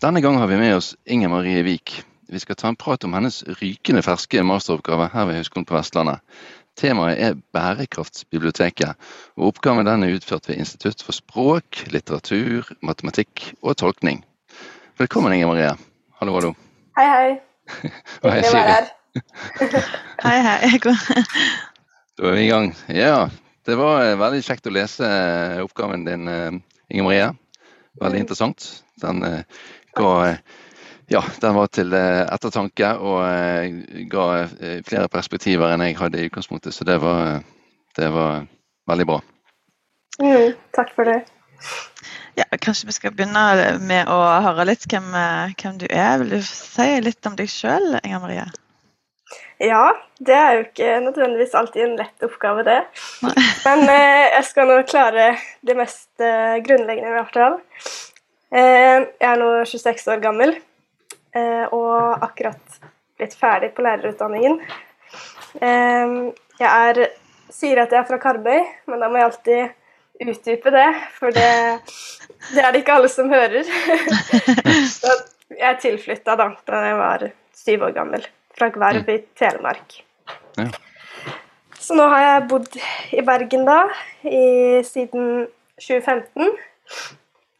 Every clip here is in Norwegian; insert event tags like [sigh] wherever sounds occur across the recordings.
Denne gang har vi med oss Inger Marie Vik. Vi skal ta en prat om hennes rykende ferske masteroppgave her ved Høgskolen på Vestlandet. Temaet er Bærekraftsbiblioteket, og oppgaven den er utført ved Institutt for språk, litteratur, matematikk og tolkning. Velkommen, Inger Marie. Hallo, hallo. Hei, hei. Og hei, Siri. Hei, hei. [laughs] Da er vi i gang. Ja, det var eh, veldig kjekt å lese eh, oppgaven din, eh, Inger Marie. Veldig interessant. Den ga eh, ja, den var til eh, ettertanke og eh, ga flere perspektiver enn jeg hadde i utgangspunktet, så det var, det var veldig bra. Mm, takk for det. Ja, kanskje vi skal begynne med å høre litt hvem, hvem du er. Vil du si litt om deg sjøl, Inger Marie? Ja, det er jo ikke nødvendigvis alltid en lett oppgave, det. Nei. Men eh, jeg skal nå klare det mest eh, grunnleggende, i hvert fall. Eh, jeg er nå 26 år gammel eh, og akkurat blitt ferdig på lærerutdanningen. Eh, jeg er, sier at jeg er fra Karmøy, men da må jeg alltid utdype det, for det, det er det ikke alle som hører. [laughs] Så jeg tilflytta da da jeg var syv år gammel, fra Gverv i Telemark. Ja. Så nå har jeg bodd i Bergen da, i, siden 2015.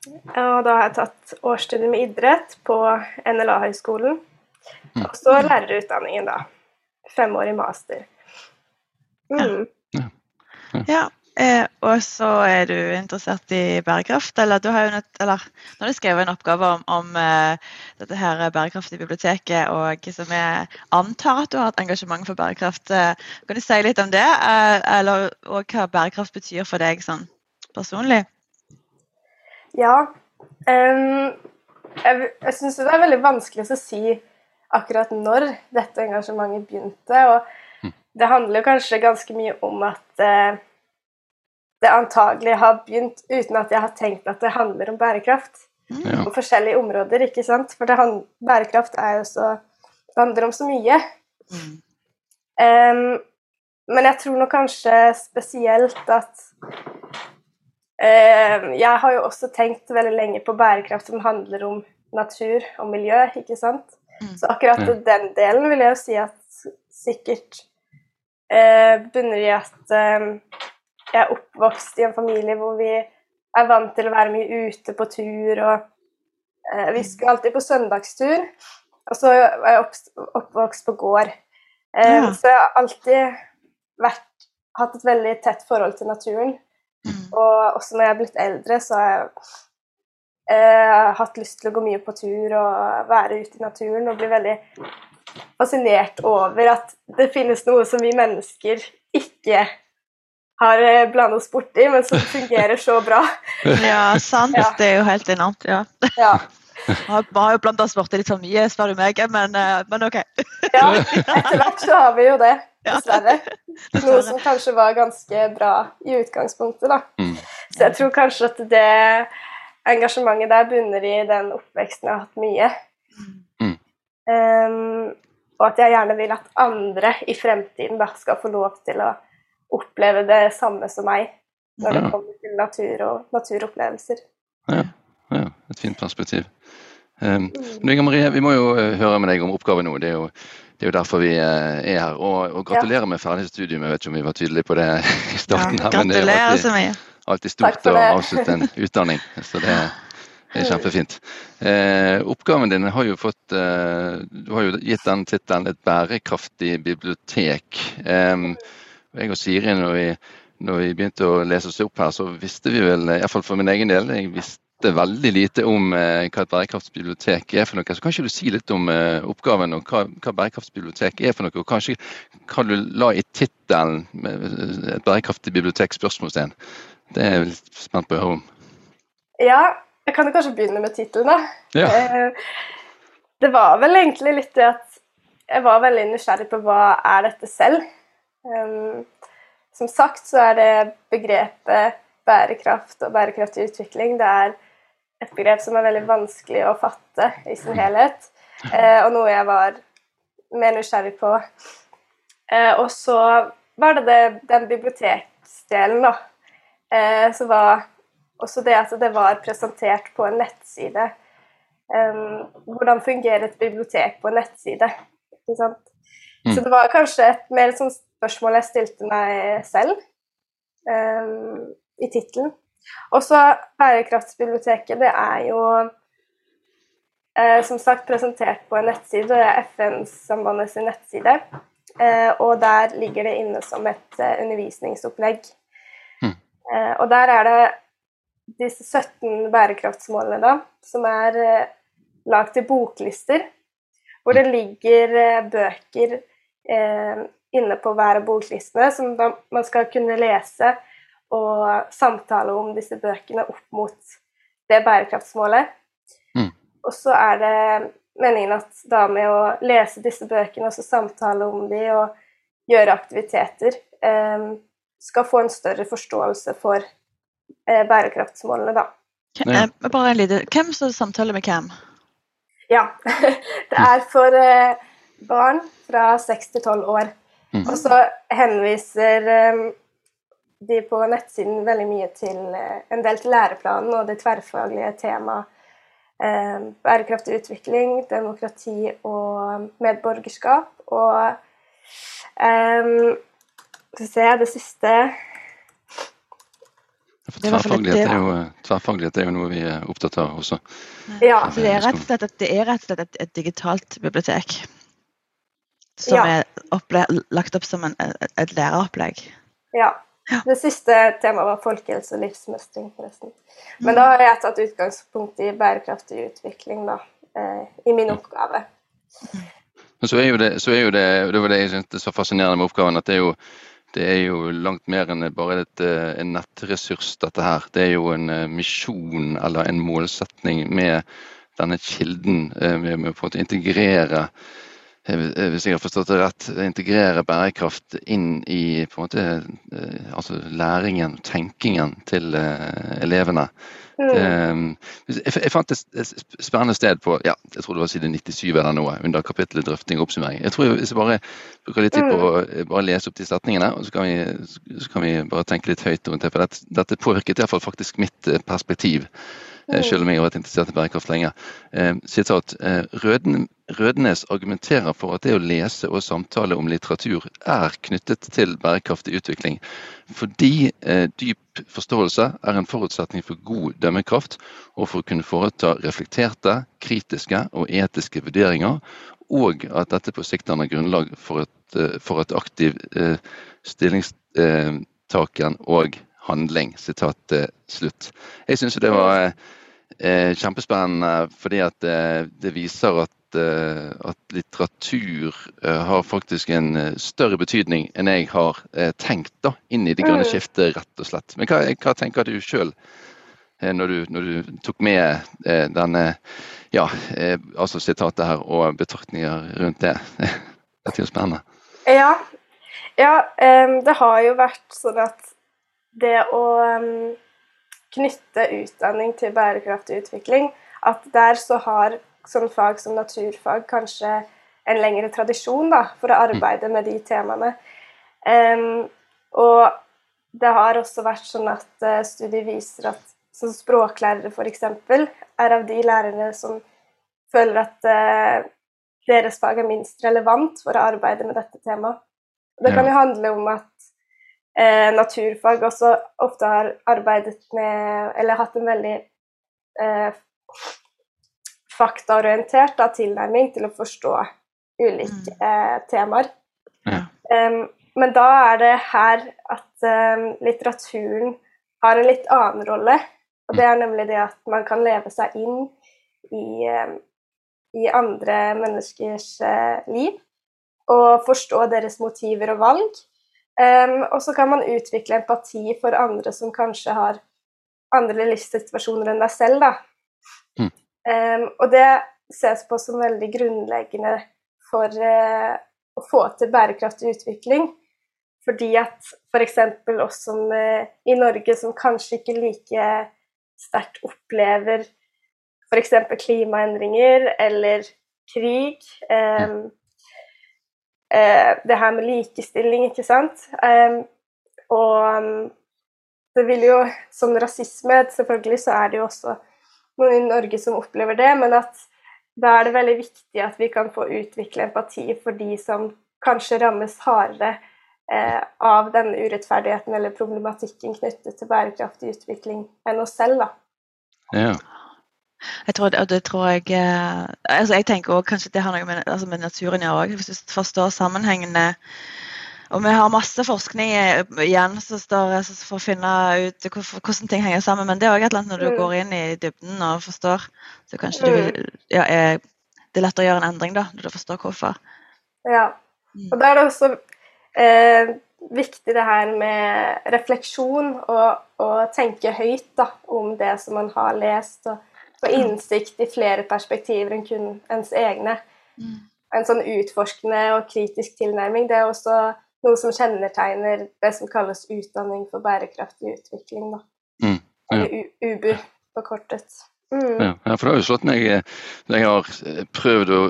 Og da har jeg tatt årsstudiet med idrett på NLA-høgskolen. Og så lærerutdanningen, da. Femårig master. Mm. Ja. Eh, og så er du interessert i bærekraft, eller du har jo nødt, eller nå har du skrevet en oppgave om, om eh, dette her bærekraftige biblioteket, og som jeg antar at du har et engasjement for bærekraft. Eh, kan du si litt om det, eh, eller og hva bærekraft betyr for deg sånn personlig? Ja. Um, jeg jeg syns det er veldig vanskelig å si akkurat når dette engasjementet begynte. Og det handler jo kanskje ganske mye om at uh, det antagelig har begynt uten at jeg har tenkt at det handler om bærekraft. Ja. På forskjellige områder, ikke sant? For bærekraft er jo så Det handler om så mye. Mm. Um, men jeg tror nok kanskje spesielt at Jeg har jo også tenkt veldig lenge på bærekraft som handler om natur og miljø, ikke sant? Mm. Så akkurat den delen vil jeg jo si at sikkert eh, bunner i at jeg er oppvokst i en familie hvor vi er vant til å være mye ute på tur, og eh, vi skulle alltid på søndagstur. Og så er jeg oppvokst på gård. Eh, Så jeg har alltid vært, hatt et veldig tett forhold til naturen. Og også når jeg er blitt eldre, så har jeg eh, hatt lyst til å gå mye på tur og være ute i naturen og bli veldig fascinert over at det finnes noe som vi mennesker ikke har blanda blandet oss borti, men som fungerer så bra. [laughs] Ja, sant. Ja. Det er jo helt enormt. ja. Ja, Vi har jo blanda oss borti litt for mye, spør du meg, men, eh, men OK. ja etter hvert så har vi jo det. Dessverre. [laughs] Noe som kanskje var ganske bra i utgangspunktet, da. Mm. Så jeg tror kanskje at det engasjementet der bunner i den oppveksten jeg har hatt mye. Mm. Ehm, og at jeg gjerne vil at andre i fremtiden da skal få lov til å oppleve det samme som meg når det kommer til natur og naturopplevelser. Ja, ja, et fint perspektiv. Um, men Inger Marie, vi må jo eh, høre med deg om oppgaven nå. Det er jo, det er jo derfor vi eh, er her. Og, og gratulerer med ferdig studium. Jeg vet ikke om vi var tydelige på det [laughs] i starten. her, men det er Gratulerer alltid, så mye. alltid stort å avslutte en [laughs] utdanning. Så det, det er kjempefint. Eh, oppgaven din har jo fått eh, Du har jo gitt den tittelen 'Et bærekraftig bibliotek'. Em, jeg og Siri, når vi, når vi begynte å lese oss opp her, så visste vi vel, iallfall for min egen del, jeg visste veldig lite om eh, hva et bærekraftsbibliotek er for noe. Så kan ikke du si litt om eh, oppgaven og hva, hva bærekraftsbibliotek er for noe? Og kanskje kan du la i tittelen eh, 'Et bærekraftig bibliotek?' spørsmålstegn. Det er jeg litt spent på å høre om. Ja, jeg kan jo kanskje begynne med tittelen, da. Ja. Eh, det var vel egentlig litt det at jeg var veldig nysgjerrig på hva er dette selv. Um, som sagt så er det begrepet bærekraft og bærekraftig utvikling det er et begrep som er veldig vanskelig å fatte i sin helhet, eh, og noe jeg var mer nysgjerrig på. Eh, og så var det, det den biblioteksdelen, da. Eh, så var også det at det var presentert på en nettside. Um, hvordan fungerer et bibliotek på en nettside? Ikke sant? Mm. Så det var kanskje et mer sånn spørsmål jeg stilte meg selv um, i tittelen. Også Bærekraftsbiblioteket, det er jo eh, som sagt presentert på en nettside. Det er FN-sambandets nettside. Eh, og der ligger det inne som et eh, undervisningsopplegg. Mm. og der er det disse 17 bærekraftsmålene, da, som er eh, lagd til boklister. Hvor det ligger eh, bøker eh, inne på hver av boklistene som da, man skal kunne lese og samtale om disse bøkene opp mot det bærekraftsmålet. Mm. Og så er det meningen at da med å lese disse bøkene og så samtale om de og gjøre aktiviteter, eh, skal få en større forståelse for eh, bærekraftsmålene, da. Ja. Eh, bare en liten Hvem står samtale med hvem? Ja, [laughs] det er for eh, barn fra 6 til 12 år. Mm. Og så henviser eh, de på nettsiden veldig mye til eh, en del til læreplanen og det tverrfaglige temaet eh, bærekraftig utvikling, demokrati og medborgerskap. Og eh, skal vi se, det siste Tverrfaglighet er, jo, tverrfaglighet er jo noe vi er opptatt av også. Ja. Det er rett og slett, det er rett og slett et, et digitalt bibliotek som ja. er lagt opp som en, et læreropplegg? Ja. Det siste temaet var folkehelse og livsmestring, forresten. Men da har jeg tatt utgangspunkt i bærekraftig utvikling, da, eh, i min oppgave. Men så er jo det, så er jo det, det var det jeg syntes så fascinerende med oppgaven, at det er jo, det er jo langt mer enn bare et, eh, en nettressurs, dette her. Det er jo en eh, misjon eller en målsetning med denne kilden, med, med å integrere hvis jeg har forstått det rett, integrere bærekraft inn i måte, eh, altså læringen, tenkingen til eh, elevene. Mm. jeg, fant et spennende sted på ja, jeg tror det var side 97 eller noe, under kapittelet drøfting og oppsummering. Jeg tror Hvis jeg bare bruker litt tid på å mm. bare lese opp de setningene, og så kan vi, så kan vi bare tenke litt høyt rundt det. For dette, dette påvirket i hvert fall faktisk mitt eh, perspektiv. Eh, selv om jeg har vært interessert i bærekraft lenge. Eh, sitat, eh, Røden, Rødnes argumenterer for at det å lese og samtale om litteratur er knyttet til bærekraftig utvikling, fordi dyp forståelse er en forutsetning for god dømmekraft og for å kunne foreta reflekterte, kritiske og etiske vurderinger, og at dette på sikt danner grunnlag for et, for et aktiv stillingstaken og handling. Sitat slutt. Jeg syns det var eh, kjempespennende fordi at det, det viser at, eh, at litteratur eh, har faktisk en eh, større betydning enn jeg har eh, tenkt da, inn i det grønne mm. skiftet, rett og slett. Men hva, hva tenker du sjøl? Når, når, du tok med denne ja, altså sitatet her og betraktninger rundt det. [laughs] Dette er jo spennende. Ja. ja det har jo vært sånn at det å knytte utdanning til bærekraftig utvikling, at der så har sånn fag som naturfag kanskje en lengre tradisjon da, for å arbeide med de temaene. Um, og det har også vært sånn at uh, studier viser at som språklærere f.eks. er av de lærere som føler at uh, deres fag er minst relevant for å arbeide med dette temaet. Det kan jo handle om at eh, naturfag også ofte har arbeidet med Eller hatt en veldig eh, faktaorientert da, tilnærming til å forstå ulike mm. eh, temaer. Ja. Um, men da er det her at um, litteraturen har en litt annen rolle. Og det er nemlig det at man kan leve seg inn i, um, i andre menneskers uh, liv. Og forstå deres motiver og valg. Um, og så kan man utvikle empati for andre som kanskje har andre livssituasjoner enn deg selv. da. Um, og det ses på som veldig grunnleggende for uh, å få til bærekraftig utvikling. Fordi at f.eks. oss som uh, i Norge som kanskje ikke like sterkt opplever f.eks. klimaendringer eller krig um, Det her med likestilling, ikke sant. Og um, det vil jo Som rasisme, selvfølgelig, så er det jo også noen i Norge som opplever det, men at da er det veldig viktig at vi kan få utvikle empati for de som kanskje rammes hardere eh, av denne urettferdigheten eller problematikken knyttet til bærekraftig utvikling enn oss selv, da. Ja. Jeg tror, det tror jeg eh, altså Jeg tenker også kanskje det har noe med, altså med naturen å gjøre òg. Hvis du forstår sammenhengene og vi har masse forskning eh, igjen står, for å finne ut hvordan ting henger sammen. Men det er òg et eller annet når du mm. går inn i dybden og forstår, så kanskje du mm. ja, Det er lett å gjøre en endring da, når du forstår hvorfor. Ja. Mm. Og da er det også eh, viktig det her med refleksjon og, og tenke høyt da, om det som man har lest, og få innsikt i flere perspektiver enn kun ens egne. En sånn utforskende og kritisk tilnærming. Det er også noe som kjennetegner det som kalles utdanning for bærekraftig utvikling. Da. Mm, ja. Eller UBU forkortet. Mm. Ja, for det har jo slått meg eh, Jeg har eh, prøvd å,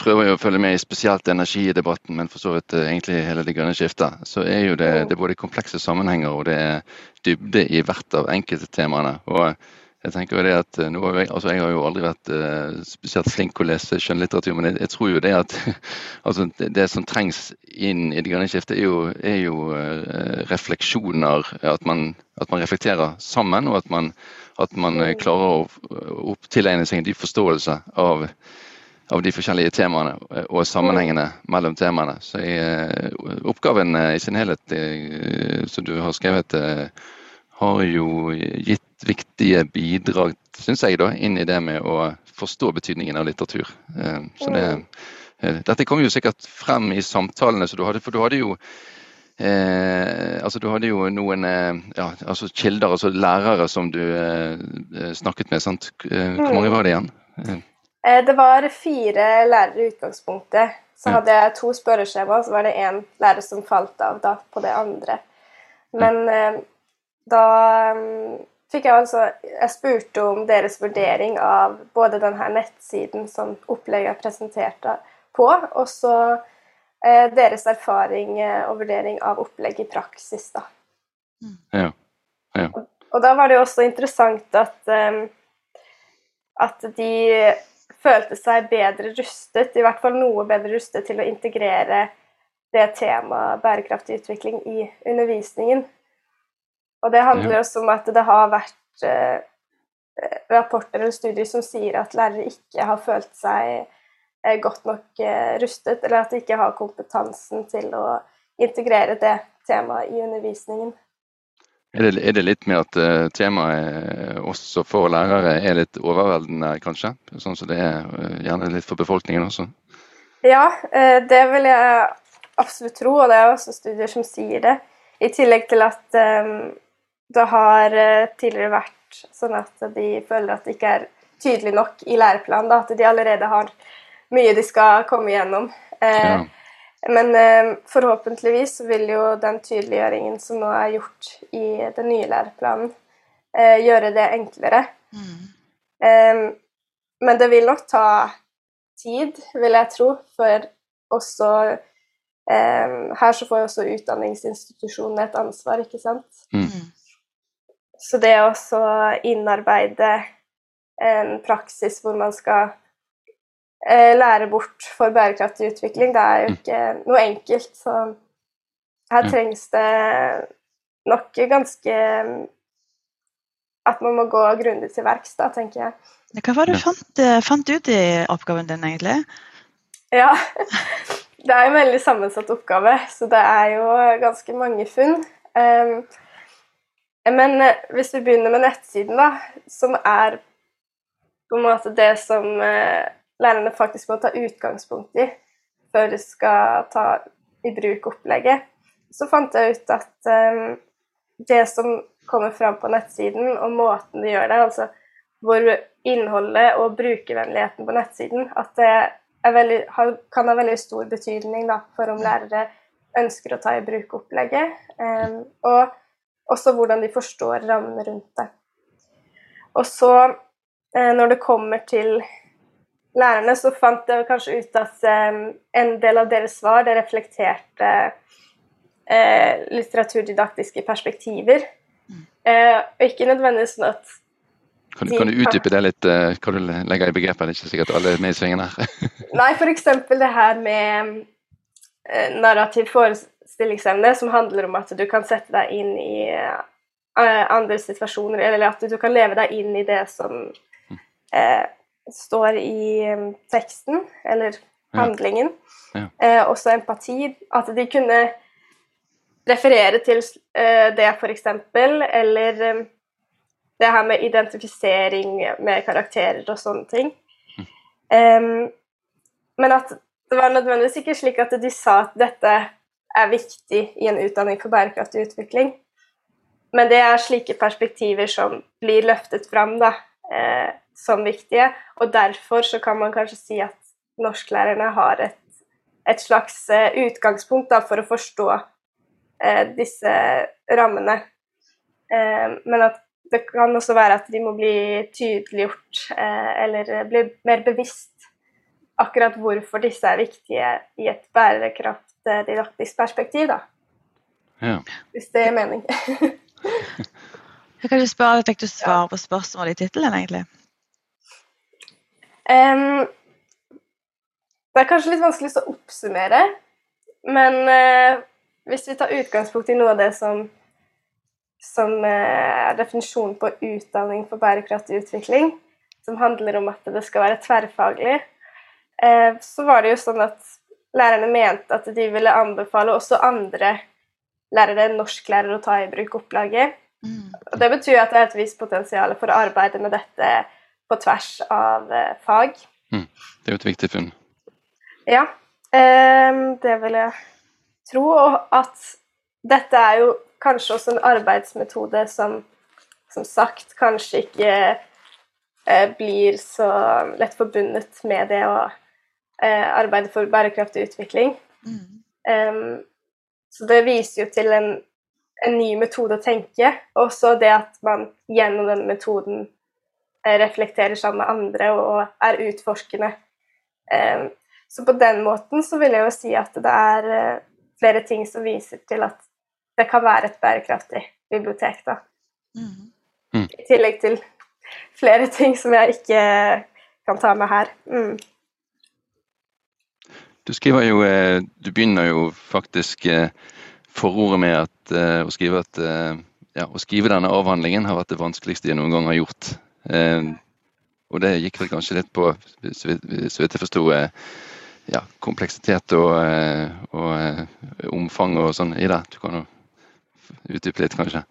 prøver å følge med i spesielt energidebatten, men for så vidt eh, egentlig hele det grønne skiftet. Så er jo det, mm. det er både komplekse sammenhenger og det er dybde i hvert av enkelte temaene. Og jeg tenker jo det at nå har jeg, altså Jeg har jo aldri vært uh, spesielt flink å lese skjønnlitteratur, men jeg, jeg, tror jo det at [laughs] altså det, det, som trengs inn i det grønne skiftet, er jo, er jo uh, refleksjoner. At man, at man, reflekterer sammen, og at man, at man klarer å, å tilegne seg en dyp forståelse av, av de forskjellige temaene og sammenhengene mellom temaene. Så jeg, Oppgaven i sin helhet som du har skrevet, har jo gitt viktige bidrag, syns jeg, da, inn i det med å forstå betydningen av litteratur. Eh, så det, eh, dette kom jo sikkert frem i samtalene så du hadde, for du hadde jo Eh, altså Du hadde jo noen eh, ja, altså kilder, altså lærere som du eh, snakket med. sant? Eh, hvor mange var det igjen? det var fire lærere i utgangspunktet. Så hadde jeg to spørreskjema, så var det én lærer som falt av da, på det andre. Men da fikk jeg altså Jeg spurte om deres vurdering av både denne nettsiden som opplegget er presentert på, og så eh, deres erfaring eh, og vurdering av opplegg i praksis, da. Ja. ja. Og, og, da var det jo også interessant at um, at de følte seg bedre rustet, i hvert fall noe bedre rustet til å integrere det temaet bærekraftig utvikling i undervisningen. Og det handler også om at det har vært eh, rapporter eller studier som sier at lærere ikke har følt seg eh, godt nok eh, rustet, eller at de ikke har kompetansen til å integrere det temaet i undervisningen. Er det, er det litt med at uh, temaet også for lærere er litt overveldende, kanskje? Sånn som det er uh, gjerne litt for befolkningen også? Ja, uh, det vil jeg absolutt tro, og det er også studier som sier det. I tillegg til at um, det har eh, tidligere vært sånn at de føler at det ikke er tydelig nok i læreplanen. Da, at de allerede har mye de skal komme igjennom. Eh, ja. Men eh, forhåpentligvis vil jo den tydeliggjøringen som nå er gjort i den nye læreplanen, eh, gjøre det enklere. Mm. Eh, men det vil nok ta tid, vil jeg tro, for også eh, Her så får jo også utdanningsinstitusjonene et ansvar, ikke sant? Mm. Mm. Så det å innarbeide en praksis hvor man skal eh, lære bort for bærekraftig utvikling, det er jo mm. ikke noe enkelt. Så her trengs det nok ganske At man må gå grundig til verks, da, tenker jeg. Hva var det du fant, eh, fant ut i oppgaven din, egentlig? Ja, [laughs] det er en veldig sammensatt oppgave, så det er jo ganske mange funn. Um, men eh, hvis vi begynner med nettsiden, da, som er på en måte det som eh, lærerne faktisk må ta utgangspunkt i før de skal ta i bruk opplegget, så fant jeg ut at um, det som kommer fram på nettsiden, og måten de gjør det, altså hvor innholdet og brukervennligheten på nettsiden at det veldig, kan ha veldig stor betydning da, for om lærere ønsker å ta i bruk opplegget, um, og også hvordan de forstår rammene rundt det. Og så, uh, når det kommer til lærerne, så fant jeg kanskje ut at um, en del av deres svar det reflekterte uh, litteraturdidaktiske perspektiver. Og ikke nødvendigvis sånn at kan, kan, du utdype det litt, hva du legger i begrepet? Det er ikke sikkert alle er med i svingen her. [laughs] Nei, f.eks. det her med narrativ, narrativ forestillingsevne, som handler om at du kan sette deg inn i eh, andre situasjoner, eller at du kan leve deg inn i det som eh, står i um, teksten, eller handlingen. Ja. Ja. Eh, også empati. At de kunne referere til eh, det, f.eks., eller um, det her med identifisering med karakterer og sånne ting. Mm. Men at det var nødvendigvis ikke slik at de sa at dette er viktig i en utdanning for bærekraftig utvikling. Men det er slike perspektiver som blir løftet fram da, eh, som viktige. Og derfor så kan man kanskje si at norsklærerne har et, et slags eh, utgangspunkt da, for å forstå eh, disse rammene. Eh, men at det kan også være at de må bli tydeliggjort eh, eller bli mer bevisst akkurat hvorfor disse er viktige i et bærekraftdidaktisk perspektiv, da. Ja. Hvis det er mening. [laughs] Jeg kan du spørre, Fikk du svar på spørsmålet i tittelen, egentlig? Um, det er kanskje litt vanskelig å oppsummere, men uh, hvis vi tar utgangspunkt i noe av det som som uh, er definisjonen på utdanning for bærekraftig utvikling, som handler om at det skal være tverrfaglig, uh, så var det jo sånn at lærerne mente at de ville anbefale også andre lærere enn norsklærere å ta i bruk opplaget. Mm. Og Det betyr at det er et visst potensial for å arbeide med dette på tvers av uh, fag. Mm. Det er jo et viktig funn. Ja, um, det vil jeg tro. Og at dette er jo kanskje også en arbeidsmetode som som sagt kanskje ikke uh, blir så lett forbundet med det å uh, arbeide for bærekraftig utvikling. Mm. Um, så det viser jo til en en ny metode å tenke. Også det at man gjennom den metoden eh, reflekterer sammen med andre og er utforskende. Um, så på den måten så vil jeg jo si at det er eh, flere ting som viser til at det kan være et bærekraftig bibliotek, da. Mm. mm. I tillegg til flere ting som jeg ikke kan ta med her. Mm. Du skriver jo Du begynner jo faktisk forordet med at, uh, å, skrive at ja, å skrive denne avhandlingen har vært det vanskeligste jeg noen gang har gjort. Og det gikk vel kanskje litt på, så vidt jeg forsto, ja, kompleksitet og, og omfang og sånn i det. Du kan jo utdype litt, kanskje?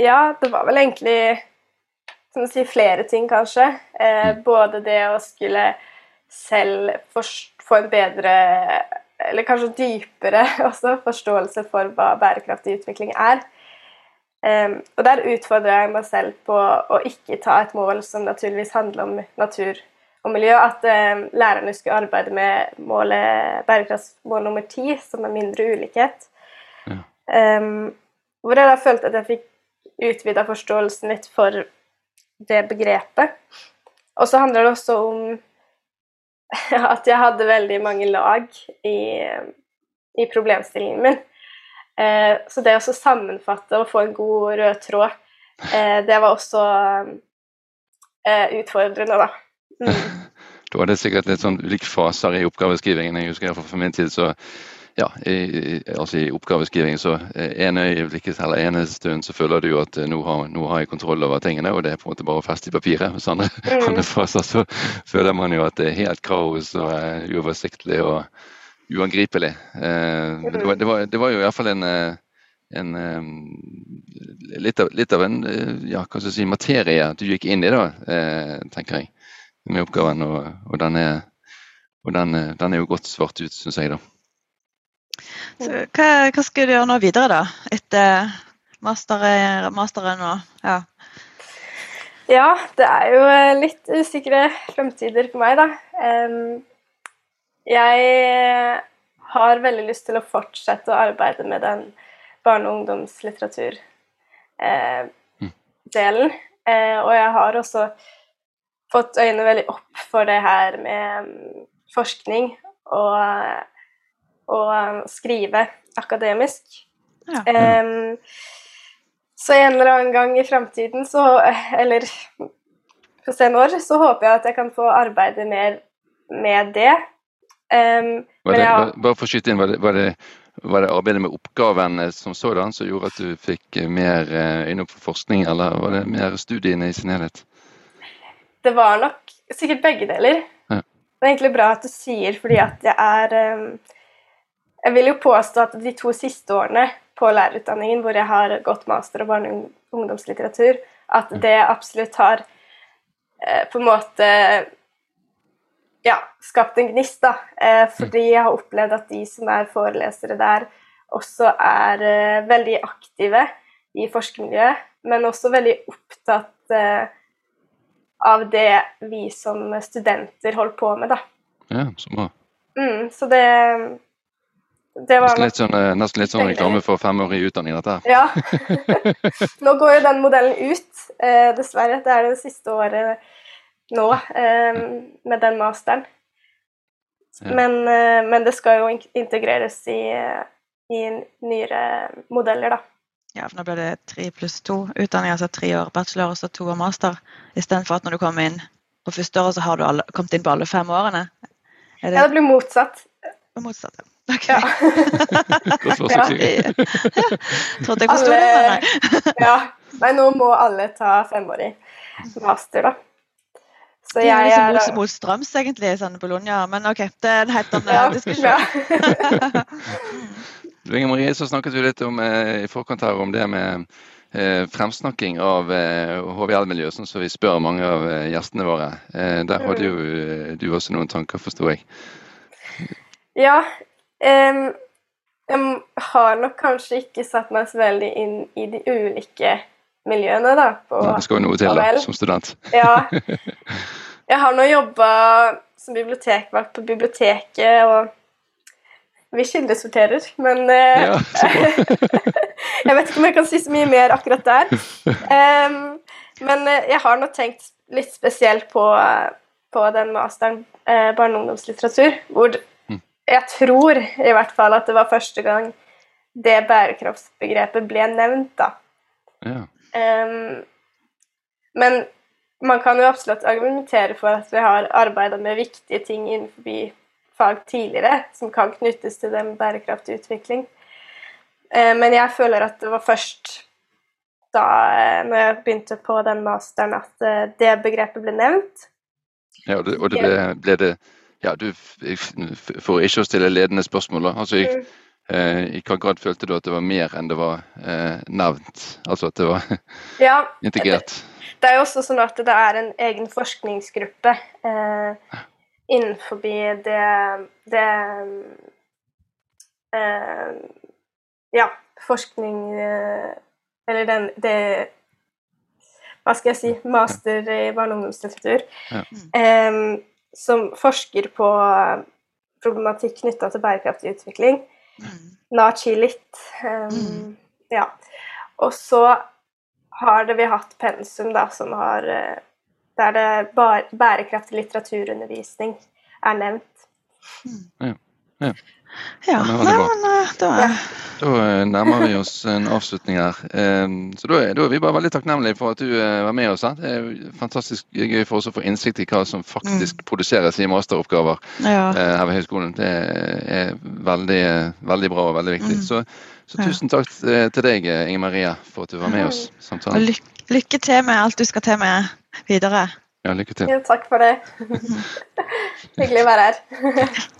Ja, det var vel egentlig som å si, flere ting, kanskje. Mm. Både det å skulle selv få en bedre eller kanskje dypere [laughs] også, forståelse for hva bærekraftig utvikling er. Um, og der utfordrer jeg meg selv på å ikke ta et mål som naturligvis handler om natur og miljø. At um, lærerne skulle arbeide med målet, bærekraftsmål nummer ti, som er mindre ulikhet. Ja. Um, hvor jeg da følte at jeg fikk utvida forståelsen litt for det begrepet. Og så handler det også om [laughs] at jeg hadde veldig mange lag i, i problemstillingen min. Eh, så det å sammenfatte og få en god rød tråd, eh, det var også eh, utfordrende, da. Mm. [laughs] Da var det sikkert litt sånn ulike faser i oppgaveskrivingen. Jeg husker For min tid så ja, i, altså i oppgaveskriving så en ene eller en stund så føler du jo at eh, nå har, nå har, jeg kontroll over tingene, og det er på en måte bare å feste i papiret. Hos andre, mm. [laughs] andre faser så føler man jo at det er helt kaos og uh, uoversiktlig og uangripelig. Uh, det, var, det, var, det, var, jo iallfall en, en um, litt, av, litt, av, en ja, hva skal jeg si, materie du gikk inn i, da, uh, tenker jeg, med oppgaven. Og, og, den, er, og den, den er jo godt svart ut, syns jeg. da. Så, hva, hva, skal du gjøre nå videre, da? Etter master, masteren og ja. Ja, det er jo litt usikre fremtider for meg, da. Jeg har veldig lyst til å fortsette å arbeide med den barne- og ungdomslitteratur delen. Eh, og jeg har også fått øynene veldig opp for det her med mm, forskning og, og skrive akademisk. Ja. Um, så en eller annen gang i framtiden, så Eller på sen år, så håper jeg at jeg kan få arbeide mer med det. Um, var det jeg, bare for å skyte inn, var det, var det var det arbeidet med oppgaven som sådan som gjorde at du fikk eh, mer eh, øyne opp for forskning, eller var det mer studiene i sin helhet? Det var nok sikkert begge deler. Ja. Det er egentlig bra at du sier, fordi at jeg er Jeg vil jo påstå at de to siste årene på lærerutdanningen hvor jeg har gått master og barne- og ungdomslitteratur, at det absolutt har på en måte ja, skapt en gnist, da. Eh, fordi jeg har opplevd at de som er forelesere der, også er eh, veldig aktive i forskermiljøet, men også veldig opptatt eh, av det vi som studenter holder på med, da. Ja, så bra. Mm, så det nesten litt sånn, eh, nesten litt sånn reklame for femårig utdanning, dette her. Ja. [laughs] [laughs] Nå går jo den modellen ut, eh, dessverre. Det er det siste året nå eh, med den masteren. Men, eh, men, det skal jo integreres i, i nyere modeller, da. Ja, for nå blir det tre pluss to utdanning, altså tre år bachelor og så to år master. Istedenfor at når du kommer inn på første året, så har du alle, kommet inn på alle fem årene. Det... Ja, det blir motsatt. Motsatt, ja. Ok. Ja. [laughs] ja. [laughs] Trodde jeg forsto det, nei. [laughs] ja. Nei, nå må alle ta femårig master, da. Så det er liksom mot, mot strøms, egentlig, sånn Bologna, men OK, det er en helt annen ja, diskusjon. du, Inger Marie, så snakket vi litt om, eh, i forkant her om det med eh, fremsnakking av eh, HVL-miljøet, sånn som vi spør mange av eh, gjestene våre. Eh, der hadde jo eh, du også noen tanker, forsto jeg? Ja. Jeg har nok kanskje ikke satt meg så veldig inn i de ulike miljøene, da. På, Nei, det skal jo noe til, da, som student. ja. [laughs] Jeg har nå jobba som bibliotekvakt på biblioteket, og vi kildesorterer, men eh, ja, [laughs] Jeg vet ikke om jeg kan si så mye mer akkurat der. Um, men eh, jeg har nå tenkt litt spesielt på, på den masteren eh, barne- og ungdomslitteratur, hvor. Jeg tror i hvert fall at det var første gang det bærekraftsbegrepet ble nevnt, da. Ja. Um, men man kan jo absolutt argumentere for at vi har arbeida med viktige ting innenfor fag tidligere som kan knyttes til den bærekraftige utvikling. Uh, men jeg føler at det var først da uh, når jeg begynte på den masteren, at uh, det begrepet ble nevnt. Ja, og det, og det ble, ble, det Ja, du får ikke å stille ledende spørsmål, da. Altså, jeg, mm Eh, I hva grad følte du at det var mer enn det var eh, nevnt? Altså at det var [laughs] ja, [laughs] integrert? Det, det, er jo også sånn at det er en egen forskningsgruppe eh, innenfor det, det eh, Ja, forskning eh, Eller den det Hva skal jeg si Master i barne- og ungdomslitteratur. Ja. Eh, som forsker på problematikk knytta til bærekraftig utvikling. Mm. Nachi litt. Um, mm. Ja. Og så har det vi hatt pensum da, som har eh, Der det bærekraftig litteraturundervisning er nevnt. Mm. Ja. ja. Ja, Nei, men da, da Da eh, nærmer vi oss en avslutning her. Ehm, så da er, da er, vi bare veldig takknemlige for at du eh, var med oss. Det er fantastisk gøy for oss å få innsikt i hva som faktisk mm. produseres i masteroppgaver ja. her ved høyskolen. Det er veldig, veldig bra og veldig viktig. Mm. Så, så, tusen takk til deg, Inger Maria, for at du var med oss. Samtalen. Og lykke, lykke til med alt du skal til med videre. Ja, lykke til. Ja, takk for det. [laughs] Hyggelig å være her. [laughs]